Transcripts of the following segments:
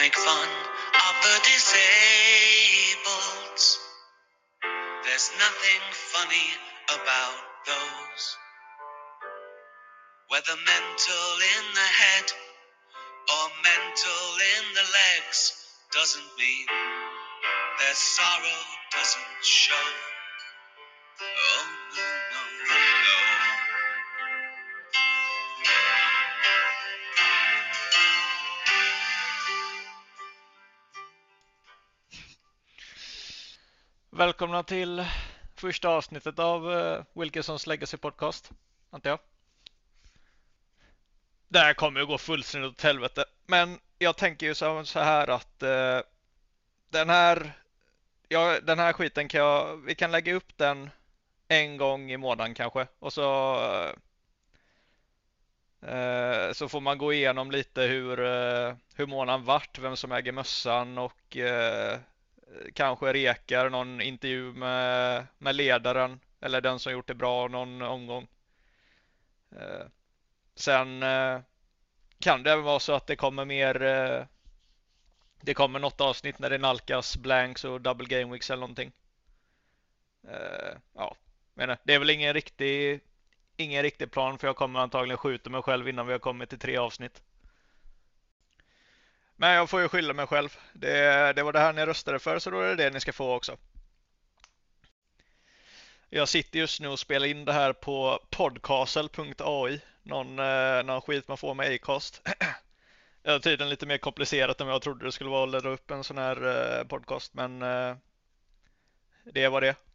Make fun of the disabled. There's nothing funny about those. Whether mental in the head or mental in the legs doesn't mean their sorrow doesn't show. Välkomna till första avsnittet av uh, Wilkinsons Legacy Podcast, antar jag. Det här kommer ju gå fullständigt åt helvete, men jag tänker ju så här att uh, den här ja, den här skiten kan jag, vi kan lägga upp den en gång i månaden kanske och så uh, så får man gå igenom lite hur, hur månaden vart, vem som äger mössan och kanske rekar någon intervju med, med ledaren eller den som gjort det bra någon omgång. Eh, sen eh, kan det även vara så att det kommer mer eh, det kommer något avsnitt när det nalkas blanks och double game weeks eller någonting. Ja, men det är väl ingen riktig ingen riktig plan för jag kommer antagligen skjuta mig själv innan vi har kommit till tre avsnitt. Men jag får ju skylla mig själv. Det, det var det här ni röstade för så då är det det ni ska få också. Jag sitter just nu och spelar in det här på podcastle.ai. Någon, eh, någon skit man får med Acast. Det är tydligen lite mer komplicerat än vad jag trodde det skulle vara att ladda upp en sån här eh, podcast men eh, det var det.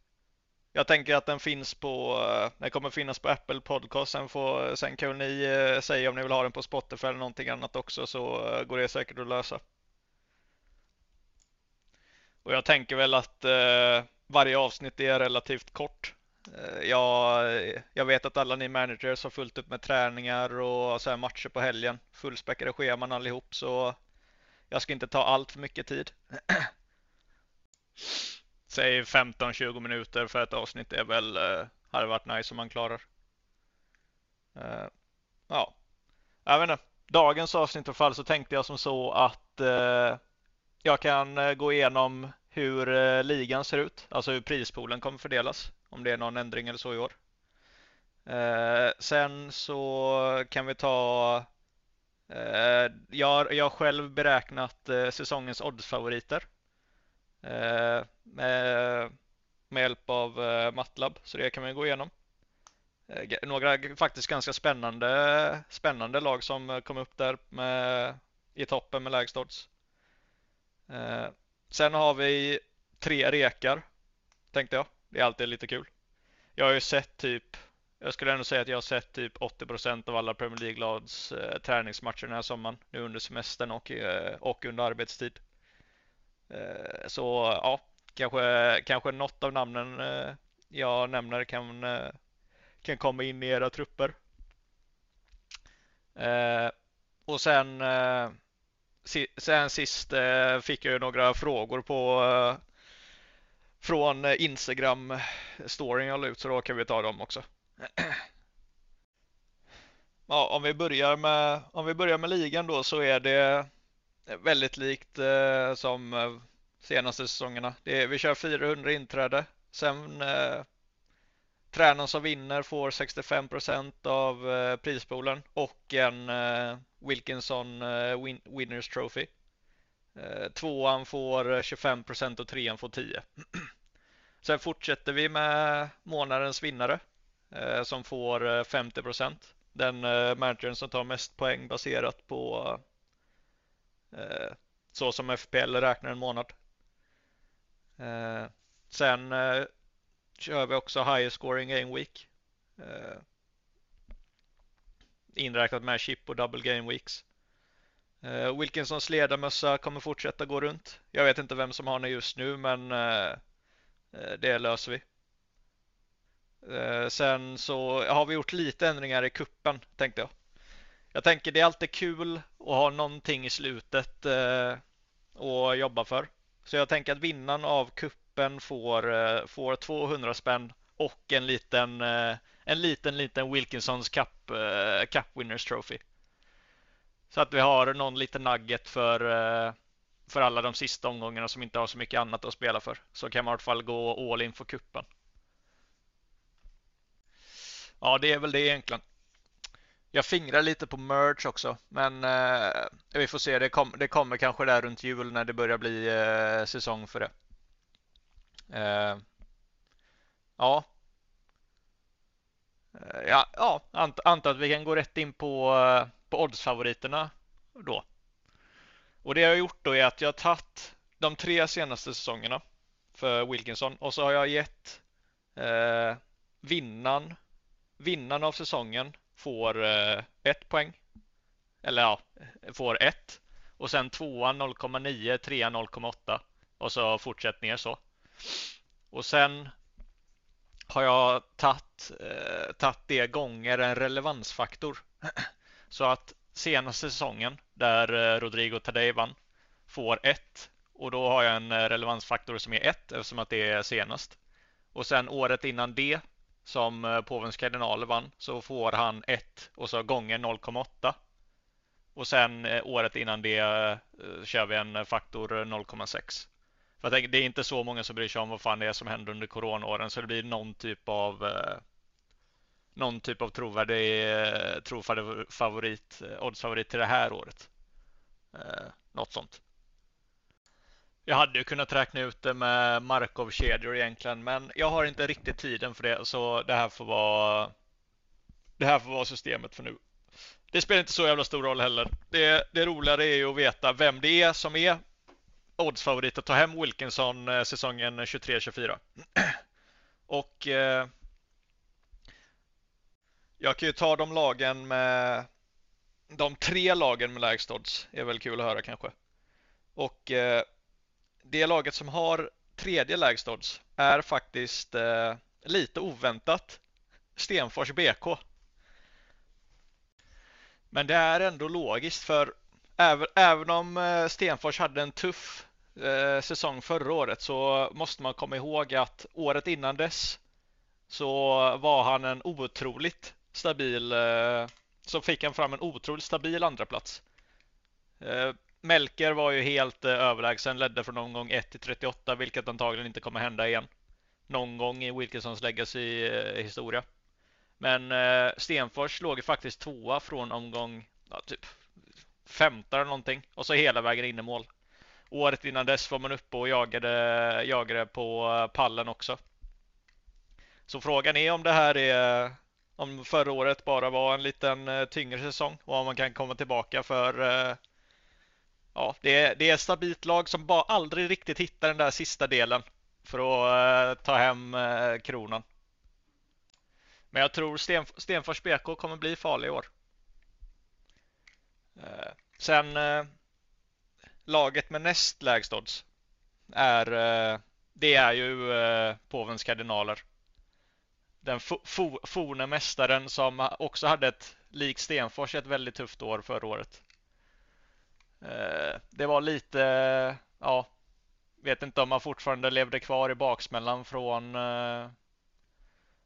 Jag tänker att den finns på, eh, den kommer finnas på Apple Podcast. Sen, får, sen kan ni eh, säga om ni vill ha den på Spotify eller någonting annat också så eh, går det säkert att lösa. Och jag tänker väl att eh, varje avsnitt är relativt kort. Eh, jag, jag vet att alla ni managers har fullt upp med träningar och så här matcher på helgen. Fullspäckade scheman allihop så jag ska inte ta allt för mycket tid. säg 15-20 minuter för ett avsnitt är väl, eh, hade varit nice om man klarar. Eh, ja, jag vet inte. Dagens avsnitt i alla fall så tänkte jag som så att eh, jag kan eh, gå igenom hur eh, ligan ser ut, alltså hur prispoolen kommer fördelas, om det är någon ändring eller så i år. Eh, sen så kan vi ta jag, jag har själv beräknat säsongens oddsfavoriter Eh, med, med hjälp av eh, Matlab, så det kan vi gå igenom. Eh, några faktiskt ganska spännande, spännande lag som kom upp där med, i toppen med lägst odds. Sen har vi tre rekar, tänkte jag. Det är alltid lite kul. Jag har ju sett typ, jag skulle ändå säga att jag har sett typ 80% av alla Premier League-lags träningsmatcher den här sommaren. Nu under semestern och, och under arbetstid. Eh, så ja, kanske, kanske något av namnen eh, jag nämner kan, eh, kan komma in i era trupper. Och sen, sen sist fick jag ju några frågor på från Instagram-storyn jag la ut så då kan vi ta dem också. Ja, om vi börjar med, om vi börjar med ligan då så är det Eh, väldigt likt eh, som eh, senaste säsongerna. Det, vi kör 400 inträde. Sen eh, tränaren som vinner får 65% av eh, prispoolen och en eh, Wilkinson eh, win Winners Trophy. Eh, tvåan får eh, 25% och trean får 10. Sen fortsätter vi med månadens vinnare eh, som får 50% Den eh, managern som tar mest poäng baserat på Eh, Eh, så som FPL räknar en månad. Eh, sen eh, kör vi också higher scoring game week. Inräknat med chip och double game weeks. Wilkinsons ledarmössa kommer fortsätta gå runt. Jag vet inte vem som har den just nu men det löser vi. Sen så har vi gjort lite ändringar i kuppen tänkte jag. Jag tänker det är alltid kul att ha någonting i slutet eh, att jobba för. Så jag tänker att vinnaren av kuppen får, eh, får 200 spänn och en liten, eh, en liten, liten Wilkinsons Cup, eh, Cup Winners Trophy. Så att vi har någon liten nugget för, eh, för alla de sista omgångarna som inte har så mycket annat att spela för. Så kan man i alla fall gå all in för kuppen. Ja, det är väl det egentligen. Jag fingrar lite på merch också, men eh, vi får se. Det, kom, det, kommer kanske där runt jul när det börjar bli eh, säsong för det. Eh, ja. Eh, ja, ja ant, antar att vi kan gå rätt in på, eh, på oddsfavoriterna då. Och det jag har gjort då är att jag har tagit de tre senaste säsongerna för Wilkinson och så har jag gett eh, vinnaren vinnaren av säsongen får eh, ett poäng. Eller ja, får ett. Och sen tvåan 0,9, trean 0,8 och så fortsättningar så. Och sen har jag tagit, eh, det gånger en relevansfaktor. Så att senaste säsongen där eh, Rodrigo Tadej vann får ett och då har jag en eh, relevansfaktor som är ett eftersom att det är senast. Och sen året innan det som eh, påvens kardinaler vann så får han 1 och så gånger 0,8. Och sen eh, året innan det eh, kör vi en faktor 0,6. För tänker, det är inte så många som bryr sig om vad fan det är som händer under coronaåren så det blir någon typ av någon typ av trovärdig trofavorit, oddsfavorit till det här året. Något sånt. Jag hade ju kunnat räkna ut det med Markov-kedjor egentligen, men jag har inte riktigt tiden för det, så det här får vara det här får vara systemet för nu. Det spelar inte så jävla stor roll heller. Det, det roligare är ju att veta vem det är som är oddsfavorit att ta hem Wilkinson eh, säsongen 23-24. Och eh, jag kan ju ta de lagen med de tre lagen med lägst odds. är väl kul att höra kanske. Och eh, det laget som har tredje lägst odds är faktiskt eh, lite oväntat Stenfors BK. Men det är ändå logiskt för även, även om eh, Stenfors hade en tuff eh, säsong förra året så måste man komma ihåg att året innan dess så var han en otroligt stabil eh, så fick han fram en otroligt stabil andra plats. Eh, Melker var ju helt eh, överlägsen, ledde från omgång 1 till 38, vilket antagligen inte kommer hända igen. Någon gång i Wilkinsons legacy-historia. Eh, Men eh, Stenfors låg ju faktiskt tvåa från omgång ja, typ 15 eller någonting och så hela vägen in i mål. Året innan dess var man uppe och jagade, jagade på eh, pallen också. Så frågan är om det här är om förra året bara var en liten tyngre säsong och om man kan komma tillbaka för ja, det är, det är ett stabilt lag som bara aldrig riktigt hittar den där sista delen för att uh, ta hem uh, kronan. Men jag tror Sten, Stenfors BK kommer bli farlig i år. Uh, sen laget med näst lägst odds är det är ju påvens kardinaler. Den forne mästaren som också hade ett lik Stenfors ett väldigt tufft år förra året. Eh, det var lite, ja, vet inte om man fortfarande levde kvar i baksmällan från eh,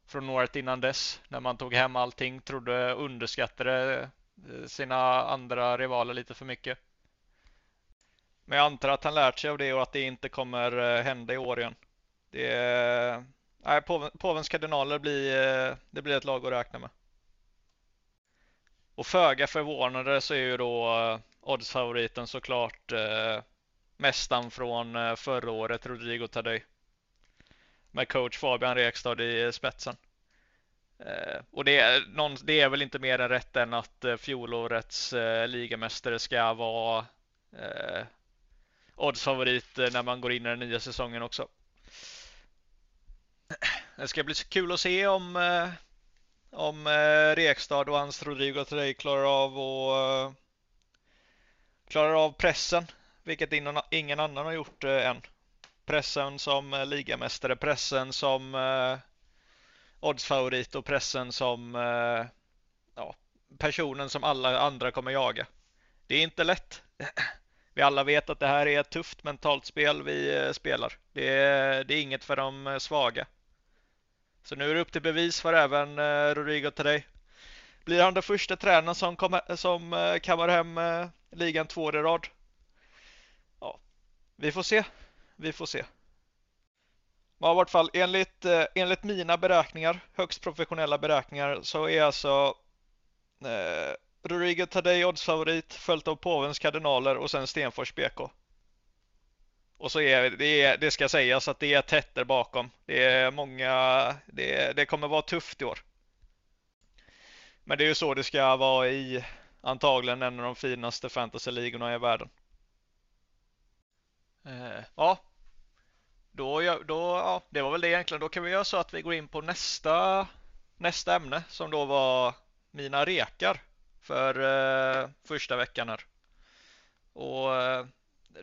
från året innan dess när man tog hem allting, trodde underskattade eh, sina andra rivaler lite för mycket. Men jag antar att han lärt sig av det och att det inte kommer hända i år igen. Det är, nej, påvens kardinaler blir, det blir ett lag att räkna med. Och föga förvånande så är ju då oddsfavoriten såklart eh, mästaren från eh, förra året, Rodrigo Tadej. Med coach Fabian Rekstad i spetsen. Eh, och det är, någon, det är väl inte mer än rätt än att eh, fjolårets eh, ligamästare ska vara eh, oddsfavorit eh, när man går in i den nya säsongen också. Det ska bli kul att se om eh, om eh, Rekstad och hans Rodrigo Tadej klarar av att eh, klarar av pressen, vilket ingen annan har gjort eh, än. Pressen som eh, ligamästare, pressen som eh, oddsfavorit och pressen som eh, ja, personen som alla andra kommer jaga. Det är inte lätt. Vi alla vet att det här är ett tufft mentalt spel vi eh, spelar. Det är, det är inget för de svaga. Så nu är det upp till bevis för även Rodrigo till dig. Blir han den första tränaren som, kommer, som kammar hem ligan två år i rad? Ja, vi får se. Vi får se. Ja, i vart fall enligt, eh, enligt mina beräkningar, högst professionella beräkningar, så är alltså eh, Rodrigo Tadej oddsfavorit följt av Påvens kardinaler och sen Stenfors BK. Och så är det, det ska sägas att det är tätt där bakom. Det är många, det, det kommer vara tufft i år. Men det är ju så det ska vara i antagligen en av de finaste fantasyligorna i världen. Eh, ja, då, då, ja, det var väl det egentligen. Då kan vi göra så att vi går in på nästa, nästa ämne som då var mina rekar för eh, första veckan här. Och eh,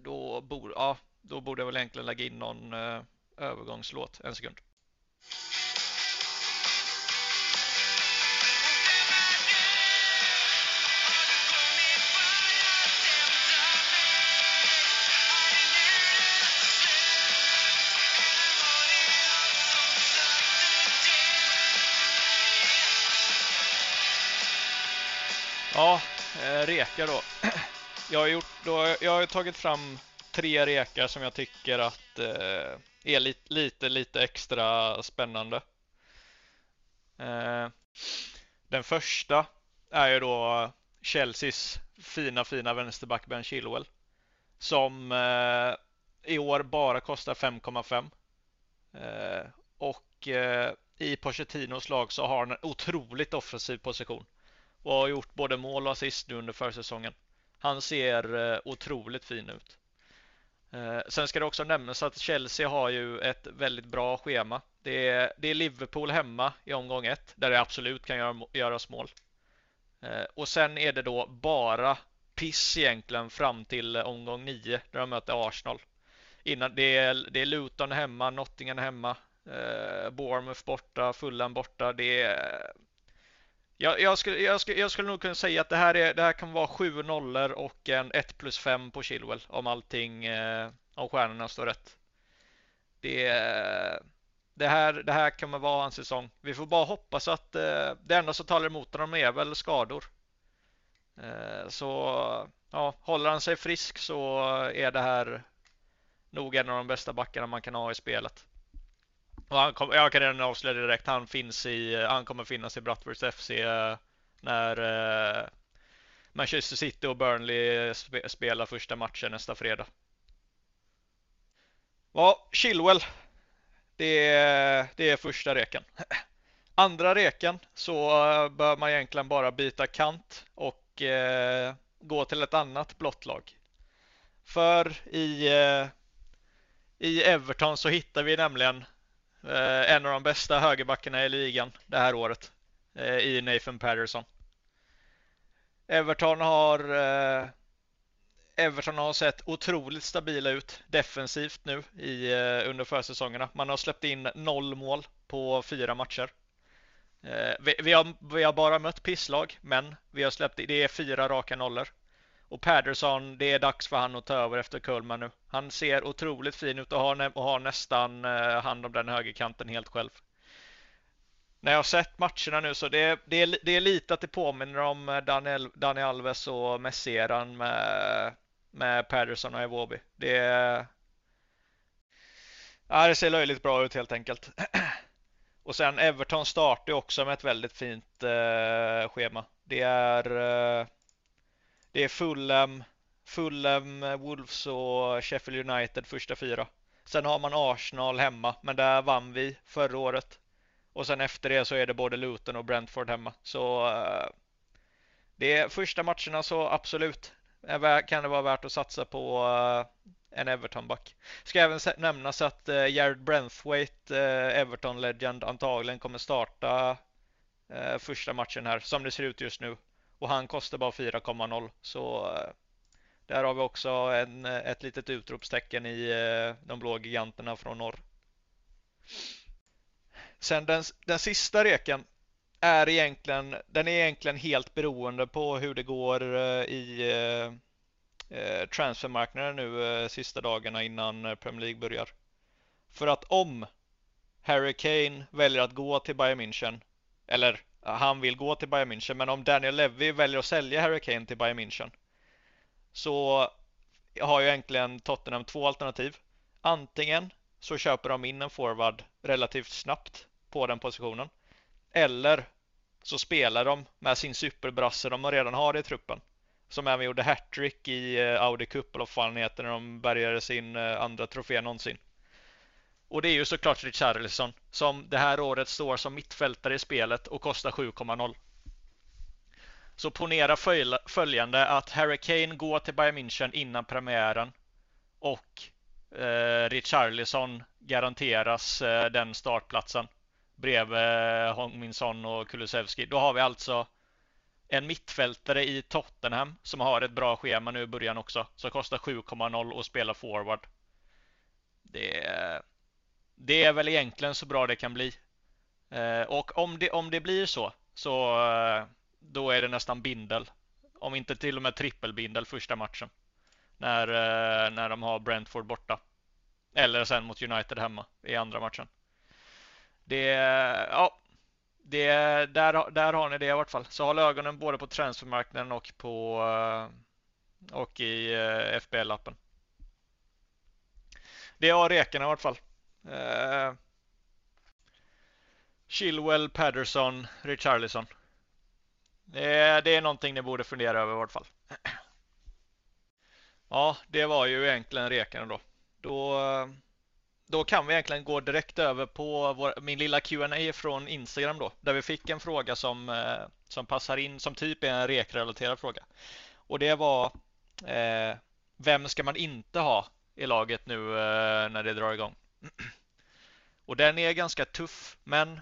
då, bor, ja, då borde jag väl egentligen lägga in någon eh, övergångslåt. En sekund. Ja, eh, rekar då. Jag har, gjort, då, jag har tagit fram tre rekar som jag tycker att eh, är lite, lite, lite extra spännande. Eh, den första är ju då Chelseas fina, fina vänsterback Ben Chilwell. Som eh, i år bara kostar 5,5. Eh, och eh, i Pochettinos lag så har han en otroligt offensiv position och har gjort både mål och assist nu under försäsongen. Han ser eh, otroligt fin ut. Eh, sen ska det också nämnas att Chelsea har ju ett väldigt bra schema. Det är, det är Liverpool hemma i omgång ett där det absolut kan göra, göras mål. Eh, och sen är det då bara piss egentligen fram till omgång nio där de möter Arsenal. Innan, det, är, det är Luton hemma, Nottingham hemma, Bournemouth borta, Fulham borta. Det är jag, jag, skulle, jag, skulle, jag skulle nog kunna säga att det här, är, det här kan vara 7 nollor och en 1 plus 5 på Chilwell om allting, eh, om stjärnorna står rätt. Det, det, här, det här kommer vara en säsong. Vi får bara hoppas att eh, det enda som talar emot honom är väl skador. Eh, så ja, håller han sig frisk så är det här nog en av de bästa backarna man kan ha i spelet. Och han kom, jag kan redan avslöja direkt, han, finns i, han kommer finnas i Bratwurst FC eh, när eh, Manchester City och Burnley spelar första matchen nästa fredag. Ja, Chilwell. Det är, det är första reken. Andra reken så eh, bör man egentligen bara byta kant och eh, gå till ett annat blått lag. För i, eh, i Everton så hittar vi nämligen Eh, en av de bästa högerbackarna i ligan det här året eh, i Nathan Patterson. Everton har eh, Everton har sett otroligt stabila ut defensivt nu i, eh, under försäsongerna. Man har släppt in noll mål på fyra matcher. Eh, vi, vi, har, vi har bara mött pisslag, men vi har släppt det är fyra raka nollor. Och Patterson, det är dags för han att ta över efter Kullman nu. Han ser otroligt fin ut och har, och har nästan eh, hand om den högerkanten helt själv. När jag har sett matcherna nu så det, det, är, det är lite att det påminner om eh, Daniel, Daniel Alves och Messeran med, med Patterson och Iwobi. Det, ja, det ser löjligt bra ut helt enkelt. Och sen Everton startar också med ett väldigt fint eh, schema. Det är eh, det är Fulham, Fulham, Wolves och Sheffield United första fyra. Sen har man Arsenal hemma, men där vann vi förra året. Och sen efter det så är det både Luton och Brentford hemma. Så eh, det är första matcherna så absolut kan det vara värt att satsa på eh, en Everton-back. Ska även nämnas att eh, Jared Brentwaite, Everton-legend, antagligen kommer starta första matchen här som det ser ut just nu och han kostar bara 4,0 så eh, där har vi också en, eh, ett litet utropstecken i eh, de blå giganterna från norr. Sen den, den sista reken är egentligen, den är egentligen helt beroende på hur det går eh, i transfermarknaden nu sista dagarna innan Premier League börjar. För att om Harry Kane väljer att gå till Bayern München eller han vill gå till Bayern München. Men om Daniel Levy väljer att sälja Harry Kane till Bayern München så har ju egentligen Tottenham två alternativ. Antingen så köper de in en forward relativt snabbt på den positionen. Eller så spelar de med sin superbrasse de redan har i truppen. Som även gjorde hattrick i eh, Audi Cup eller vad fan heter när de bärgade sin eh, andra trofé någonsin. Och det är ju såklart Richarlison som det här året står som mittfältare i spelet och kostar 7,0. Så ponera följande att Harry Kane går till Bayern München innan premiären och eh, Richarlison garanteras eh, den startplatsen bredvid eh, och Kulusevski. Då har vi alltså en mittfältare i Tottenham som har ett bra schema nu i början också. Som kostar 7,0 och spelar forward. Det är, det är väl egentligen så bra det kan bli. Eh, och om det, om det blir så, så eh, då är det nästan bindel. Om inte till och med trippelbindel första matchen. När, eh, när de har Brentford borta. Eller sen mot United hemma i andra matchen. Det, ja, det, där, där har ni det i vart fall. Så håll ögonen både på transfermarknaden och på eh, och i eh, FBL-appen. Det har rekarna i vart fall. Eh, Chilwell, Patterson, Richarlison. Det är, det är någonting ni borde fundera över i vart fall. Ja, det var ju egentligen rekarna då. Då då kan vi egentligen gå direkt över på vår, min lilla Q&A från Instagram då, där vi fick en fråga som, eh, som passar in, som typ är en rekrelaterad fråga. Och det var eh, Vem ska man inte ha i laget nu eh, när det drar igång? Och den är ganska tuff, men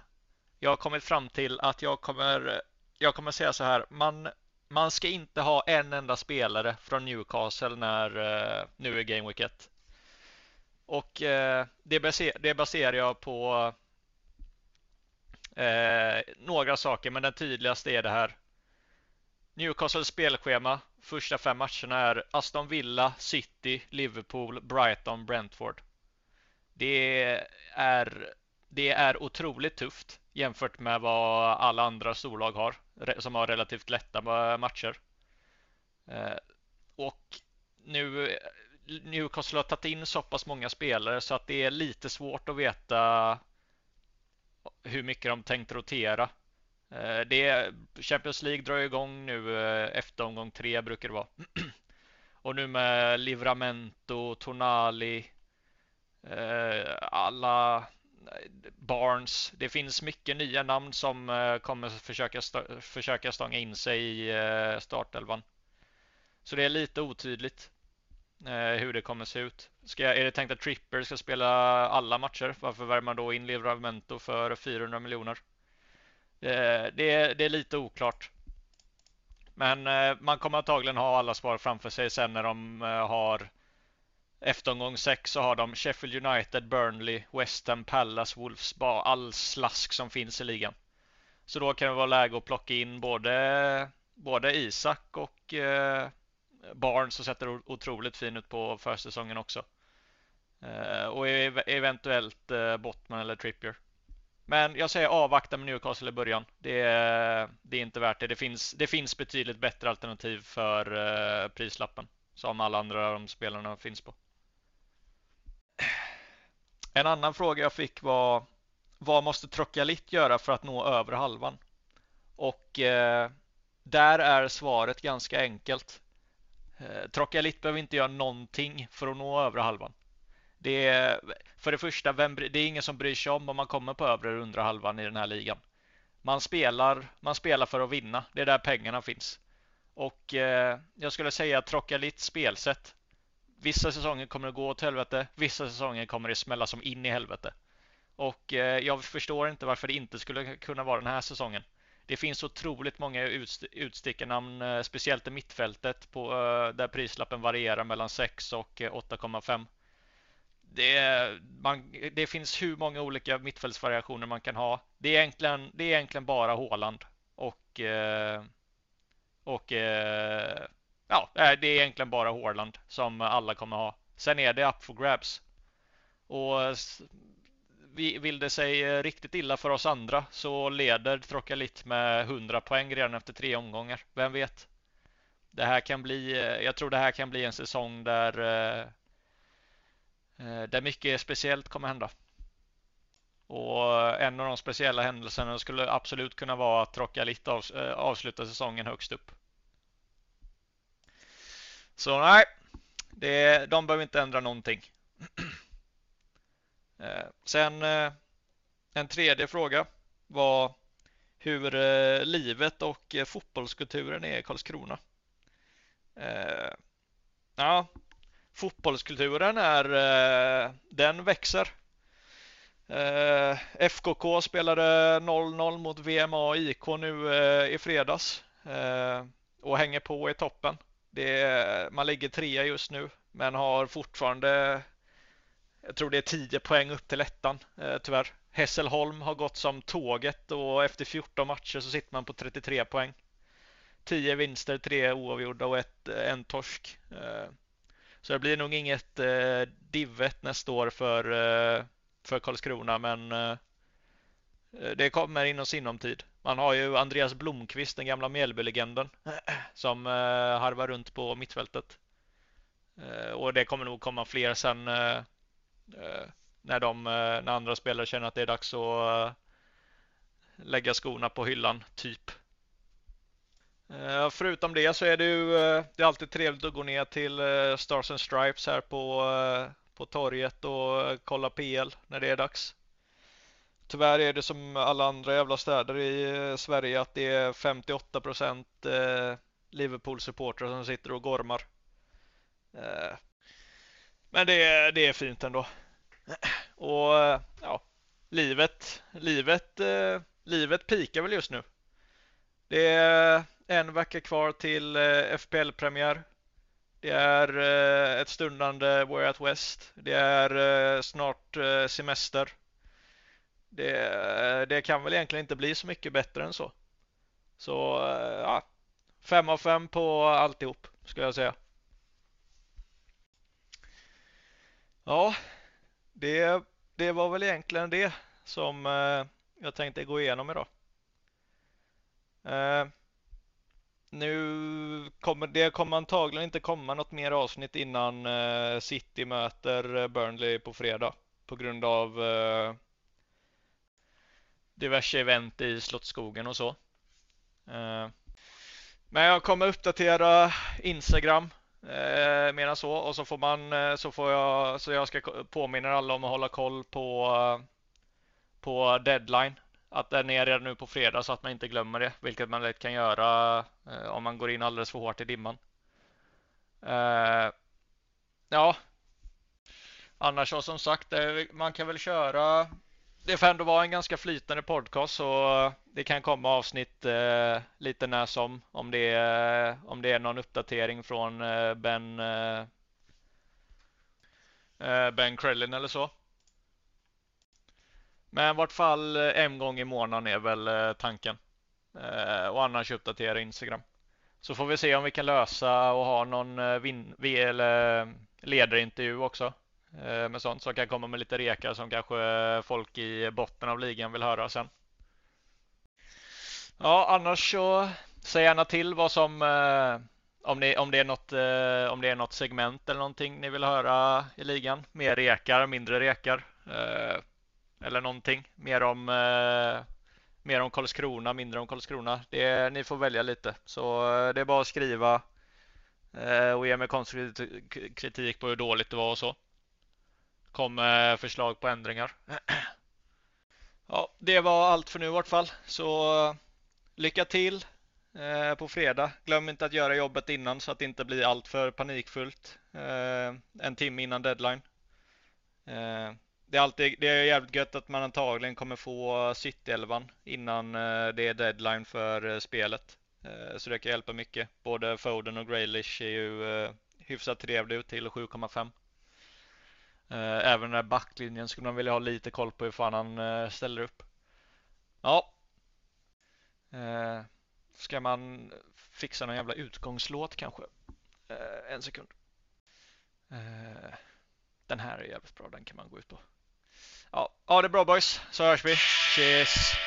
jag har kommit fram till att jag kommer, jag kommer säga så här. Man, man ska inte ha en enda spelare från Newcastle när eh, nu är Game Week 1. Och eh, det, baser, det baserar jag på eh, några saker, men den tydligaste är det här. Newcastles spelschema första fem matcherna är Aston Villa, City, Liverpool, Brighton, Brentford. Det är, det är otroligt tufft jämfört med vad alla andra storlag har som har relativt lätta matcher. Eh, och nu Newcastle har tagit in så pass många spelare så att det är lite svårt att veta hur mycket de tänkt rotera. Eh, det är, Champions League drar igång nu eh, efter omgång tre brukar det vara. Och nu med Livramento, Tonali, Eh, alla eh, Barnes. Det finns mycket nya namn som eh, kommer försöka, försöka stånga in sig i startelvan. Så det är lite otydligt. Hur det kommer se ut. Ska, är det tänkt att Tripper ska spela alla matcher? Varför värmer man då in Livramento för 400 miljoner? Det, är, det är lite oklart. Men man kommer antagligen ha alla svar framför sig sen när de har efter omgång 6 så har de Sheffield United, Burnley, West Ham, Palace, Wolves, all slask som finns i ligan. Så då kan det vara läge att plocka in både, både Isak och eh, Barnes som sätter otroligt fin ut på försäsongen också. Eh, och eventuellt eh, Bottman eller Trippier. Men jag säger avvakta med Newcastle i början. Det är, det är inte värt det. Det finns, det finns betydligt bättre alternativ för eh, prislappen. Som alla andra de spelarna finns på. En annan fråga jag fick var Vad måste Trockalit göra för att nå över halvan? Och eh, där är svaret ganska enkelt. Eh, Trockalit behöver inte göra någonting för att nå övre halvan. Det är, för det första, vem, det är ingen som bryr sig om om man kommer på övre eller undre halvan i den här ligan. Man spelar, man spelar för att vinna. Det är där pengarna finns. Och eh, jag skulle säga att Trockalits spelsätt. Vissa säsonger kommer det gå åt helvete. Vissa säsonger kommer det smälla som in i helvete. Och eh, jag förstår inte varför det inte skulle kunna vara den här säsongen. Det finns otroligt många utstickarnamn, eh, speciellt i mittfältet på, eh, där prislappen varierar mellan 6 och 8,5. Det, man, det finns hur många olika mittfältsvariationer man kan ha. Det är egentligen, det är egentligen bara Håland och, och ja, det är egentligen bara Håland som alla kommer ha. Sen är det up for grabs. Och vill det sig eh, riktigt illa för oss andra så leder Trocalit med 100 poäng redan efter tre omgångar. Vem vet? Det här kan bli, eh, jag tror det här kan bli en säsong där, eh, där mycket speciellt kommer hända. Och en av de speciella händelserna skulle absolut kunna vara att Trocalit avslutar säsongen högst upp. Så nej, det, de behöver inte ändra någonting. Eh, sen eh, en tredje fråga var hur eh, livet och fotbollskulturen är i Karlskrona. Ja, fotbollskulturen är, den växer. FKK spelade 0-0 mot VMA IK nu i fredags och hänger på i toppen. Det, man ligger trea just nu men har fortfarande jag tror det är 10 poäng upp till ettan eh, tyvärr. Hässelholm har gått som tåget och efter 14 matcher så sitter man på 33 poäng. 10 vinster, 3 oavgjorda och ett, eh, en torsk. Eh. Så det blir nog inget eh, divet nästa år för, för Karlskrona men det kommer inom sinom tid. Man har ju Andreas Blomqvist, den gamla Mjällbylegenden, som eh, harvar runt på mittfältet. Eh, och det kommer nog komma fler sen eh, när, de, när andra spelare känner att det är dags att lägga skorna på hyllan, typ. Förutom det så är det ju det är alltid trevligt att gå ner till Stars and Stripes här på, på torget och kolla PL när det är dags. Tyvärr är det som alla andra jävla städer i eh, Sverige att det är 58 procent eh, Liverpool-supportrar som sitter och gormar. Eh, men det är, det är fint ändå. Och ja, livet, livet, livet pikar väl just nu. Det är en vecka kvar till FPL-premiär. Det är ett stundande Way Out West. Det är snart semester. Det, det kan väl egentligen inte bli så mycket bättre än så. Så eh, ja, 5 av 5 på alltihop skulle jag säga. Ja, det, det var väl egentligen det som eh, jag tänkte gå igenom idag. Eh, nu kommer det kommer antagligen inte komma något mer avsnitt innan City möter Burnley på fredag på grund av diverse event i Slottsskogen och så. Eh, men jag kommer uppdatera Instagram eh, än så och så får man eh, så får jag så jag ska påminna alla om att hålla koll på eh, på deadline att den är redan nu på fredag så att man inte glömmer det, vilket man lätt kan göra om man går in alldeles för hårt i dimman. Ja, annars så som sagt, man kan väl köra det får ändå vara en ganska flytande podcast så det kan komma avsnitt eh, lite när som om det, är, eh, om det är någon uppdatering från eh, Ben eh, eh Ben Krellin eller så. Men i vart fall eh, en gång i månaden är väl eh, tanken. och annars uppdatera Instagram. Så får vi se om vi kan lösa och ha någon vin, eller ledarintervju också. Eh, med sånt som kan komma med lite rekar som kanske folk i botten av ligan vill höra sen. Ja, annars så säg gärna till vad som eh, om, ni, om, det är något, eh, om det är något segment eller någonting ni vill höra i ligan. Mer rekar, mindre rekar eller någonting. Mer om mer om Karlskrona, mindre om Karlskrona. Det, ni får välja lite. Så det är bara att skriva och ge mig konstruktiv kritik på hur dåligt det var och så kom med förslag på ändringar. Ja, det var allt för nu i vart fall. Så eh, lycka till eh, på fredag. Glöm inte att göra jobbet innan så att det inte blir allt för panikfullt eh, en timme innan deadline. Det är, alltid, det är jävligt gött att man antagligen kommer få City-elvan innan det är deadline för spelet. Så det kan hjälpa mycket. Både Foden och Graylish är ju hyfsat trevliga ut till 7,5. Eh, även den där backlinjen skulle man vilja ha lite koll på hur fan han eh, ställer upp. Ja. Eh, ska man fixa någon jävla utgångslåt kanske? En sekund. Den här är jävligt bra, den kan man gå ut på. Ja, ja det bra boys, så hörs vi. Cheers!